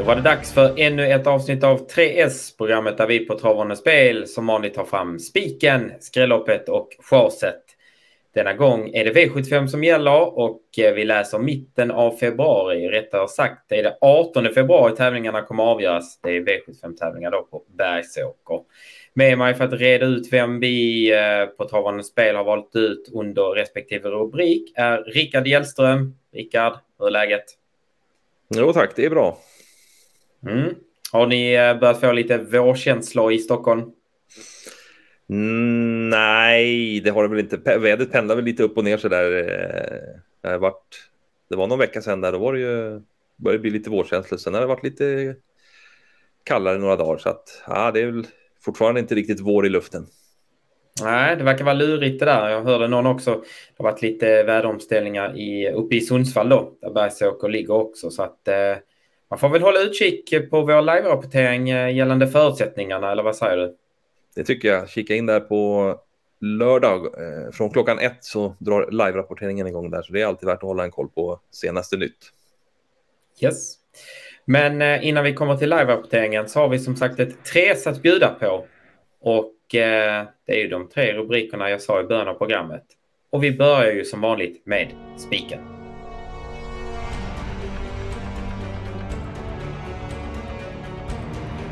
Då var det dags för ännu ett avsnitt av 3S, programmet där vi på Travande Spel som vanligt tar fram spiken, skrälloppet och chaset. Denna gång är det V75 som gäller och eh, vi läser mitten av februari. Rättare sagt det är det 18 februari tävlingarna kommer avgöras. Det är V75-tävlingar då på Bergsåker. Med mig för att reda ut vem vi eh, på Travande Spel har valt ut under respektive rubrik är Rickard Hjellström. Rickard, hur är läget? Jo tack, det är bra. Mm. Har ni eh, börjat få lite vårkänslor i Stockholm? Mm, nej, det har det väl inte. Vädret pendlar väl lite upp och ner så där. Eh, det, har varit, det var någon vecka sedan där, då var det ju, började bli lite vårkänsla. Sen har det varit lite kallare några dagar så att ja, det är väl fortfarande inte riktigt vår i luften. Nej, det verkar vara lurigt det där. Jag hörde någon också. Det har varit lite väderomställningar i, uppe i Sundsvall då, där Bergsåker ligger också. Så att eh, man får väl hålla utkik på vår live-rapportering eh, gällande förutsättningarna, eller vad säger du? Det tycker jag. Kika in där på lördag. Eh, från klockan ett så drar live-rapporteringen igång där, så det är alltid värt att hålla en koll på senaste nytt. Yes. Men eh, innan vi kommer till live-rapporteringen så har vi som sagt ett tres att bjuda på. Och eh, det är ju de tre rubrikerna jag sa i början av programmet. Och vi börjar ju som vanligt med spiken.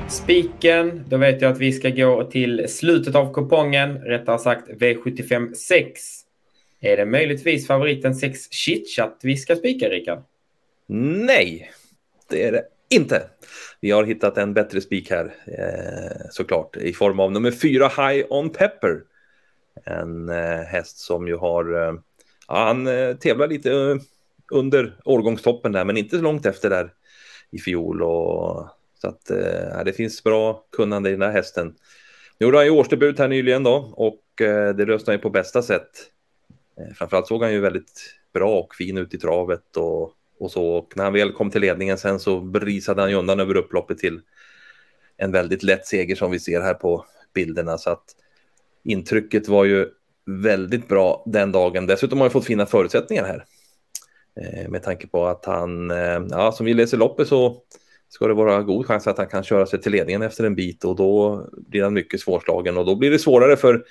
Spiken, då vet jag att vi ska gå till slutet av kupongen, rättare sagt V75 6. Är det möjligtvis favoriten 6 Chitchat vi ska spika, Rickard? Nej, det är det inte. Vi har hittat en bättre spik här, eh, såklart, i form av nummer fyra High On Pepper. En eh, häst som ju har, eh, han eh, tävlar lite eh, under årgångstoppen där, men inte så långt efter där i fjol. Och, så att eh, det finns bra kunnande i den här hästen. Nu gjorde han ju årsdebut här nyligen då och eh, det löste han ju på bästa sätt. Eh, framförallt såg han ju väldigt bra och fin ut i travet och och så. Och när han väl kom till ledningen sen så brisade han ju undan över upploppet till en väldigt lätt seger som vi ser här på bilderna. Så att intrycket var ju väldigt bra den dagen. Dessutom har han fått fina förutsättningar här. Eh, med tanke på att han, eh, ja, som vi läser loppet så ska det vara god chans att han kan köra sig till ledningen efter en bit och då blir han mycket svårslagen och då blir det svårare för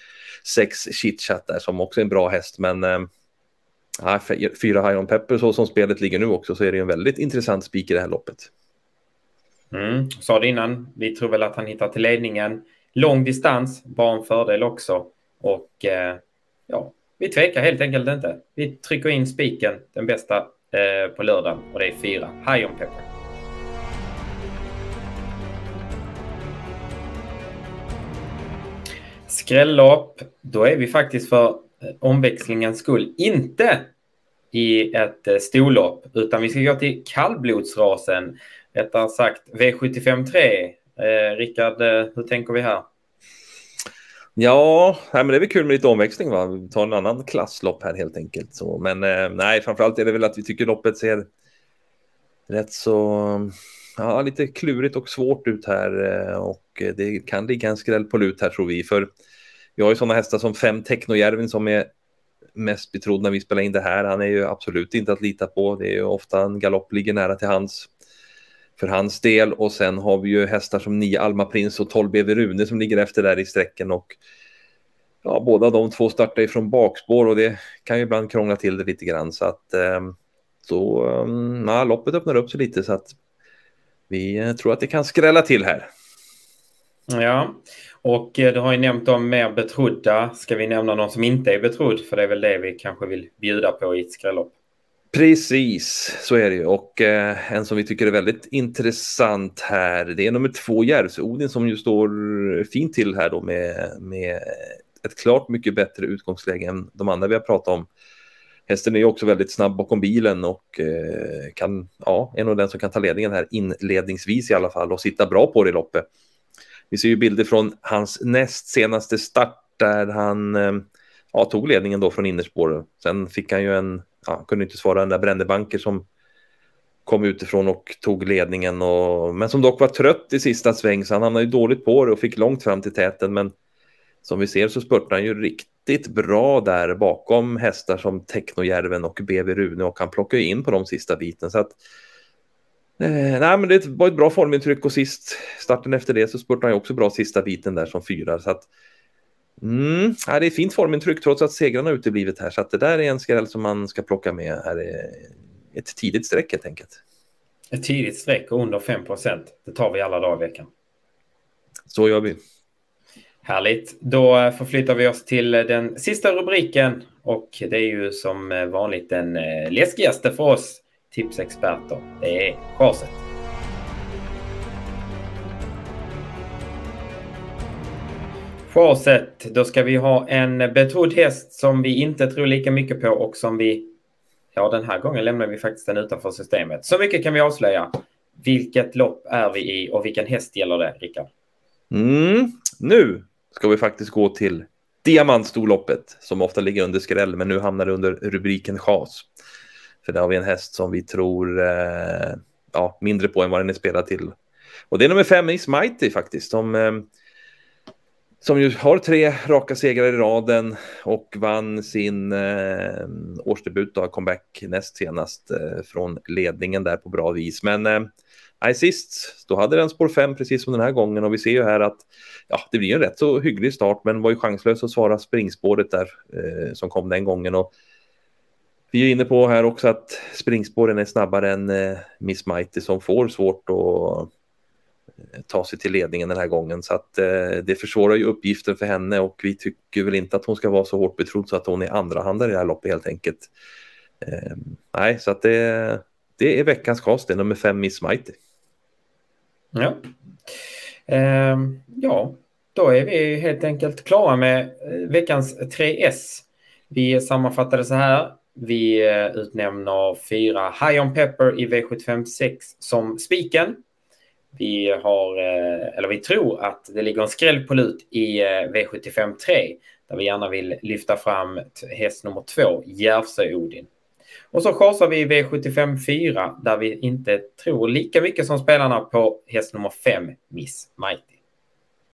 sex chitchat där som också är en bra häst. Men äh, fyra High On Pepper så som spelet ligger nu också så är det en väldigt intressant spik i det här loppet. Mm, sa det innan, vi tror väl att han hittar till ledningen. Lång distans, bara en fördel också. Och eh, ja, vi tvekar helt enkelt inte. Vi trycker in spiken, den bästa eh, på lördag och det är fyra High On Pepper. Skrällopp, då är vi faktiskt för eh, omväxlingens skull inte i ett eh, storlopp, utan vi ska gå till kallblodsrasen. Rättare sagt V75 3. Eh, Rickard, eh, hur tänker vi här? Ja, men det är väl kul med lite omväxling. Va? Vi tar en annan klasslopp här helt enkelt. Så, men eh, nej, framförallt är det väl att vi tycker loppet ser rätt så ja, lite klurigt och svårt ut här eh, och det kan ligga en skräll på lut här tror vi. För vi har ju sådana hästar som fem Technojärvin som är mest betrodd när vi spelar in det här. Han är ju absolut inte att lita på. Det är ju ofta en galopp ligger nära till hans för hans del och sen har vi ju hästar som 9 Alma Prins och 12 BV Rune som ligger efter där i sträcken och ja, båda de två startar ifrån bakspår och det kan ju ibland krångla till det lite grann så att eh, så eh, ja, loppet öppnar upp sig lite så att vi eh, tror att det kan skrälla till här. Ja, och eh, du har ju nämnt de mer betrodda. Ska vi nämna någon som inte är betrodd? För det är väl det vi kanske vill bjuda på i ett skrällopp. Precis, så är det ju. Och eh, en som vi tycker är väldigt intressant här, det är nummer två, Järvsö-Odin, som ju står fint till här då med, med ett klart mycket bättre utgångsläge än de andra vi har pratat om. Hästen är också väldigt snabb bakom bilen och eh, kan, ja, är nog den som kan ta ledningen här inledningsvis i alla fall och sitta bra på det i loppet. Vi ser ju bilder från hans näst senaste start där han eh, ja, tog ledningen då från innerspåret. Sen fick han ju en, ja, kunde inte svara den där Brändebanker som kom utifrån och tog ledningen. Och, men som dock var trött i sista sväng så han hamnade ju dåligt på det och fick långt fram till täten. Men som vi ser så spurtar han ju riktigt bra där bakom hästar som Technojärven och BV Rune och han plockar ju in på de sista biten. Så att Eh, nej, men det var ett bra formintryck och sist starten efter det så spurtade han också bra sista biten där som fyra. Så att, mm, ja, det är fint formintryck trots att segrarna uteblivit här. Så att det där är en skräll som man ska plocka med. Här är ett tidigt streck helt enkelt. Ett tidigt streck under 5% Det tar vi alla dagar i veckan. Så gör vi. Härligt. Då förflyttar vi oss till den sista rubriken och det är ju som vanligt den eh, läskigaste för oss tipsexperter. Det är chaset. Chaset, då ska vi ha en betrodd häst som vi inte tror lika mycket på och som vi, ja den här gången lämnar vi faktiskt den utanför systemet. Så mycket kan vi avslöja. Vilket lopp är vi i och vilken häst gäller det, Rickard? Mm, nu ska vi faktiskt gå till Diamantstorloppet som ofta ligger under skräll men nu hamnar det under rubriken chas. För där har vi en häst som vi tror eh, ja, mindre på än vad den är spelad till. Och det är nummer fem, Is Mighty faktiskt, som, eh, som ju har tre raka segrar i raden och vann sin eh, årsdebut, då, comeback näst senast eh, från ledningen där på bra vis. Men eh, nej, sist, då hade den spår 5, precis som den här gången och vi ser ju här att ja, det blir en rätt så hygglig start, men var ju chanslös att svara springspåret där eh, som kom den gången. Och vi är inne på här också att springspåren är snabbare än eh, Miss Mighty som får svårt att eh, ta sig till ledningen den här gången. Så att eh, det försvårar ju uppgiften för henne och vi tycker väl inte att hon ska vara så hårt betrodd så att hon är andrahandare i det här loppet helt enkelt. Eh, nej, så att det, det är veckans cast, det är nummer fem Miss Mighty. Ja. Eh, ja, då är vi helt enkelt klara med eh, veckans 3S. Vi sammanfattar det så här. Vi eh, utnämner fyra High On Pepper i V756 som spiken. Vi har, eh, eller vi tror att det ligger en skräll på lut i V75 3 där vi gärna vill lyfta fram häst nummer två, Järvsö-Odin. Och så chasar vi i V75 4 där vi inte tror lika mycket som spelarna på häst nummer 5, Miss Mighty.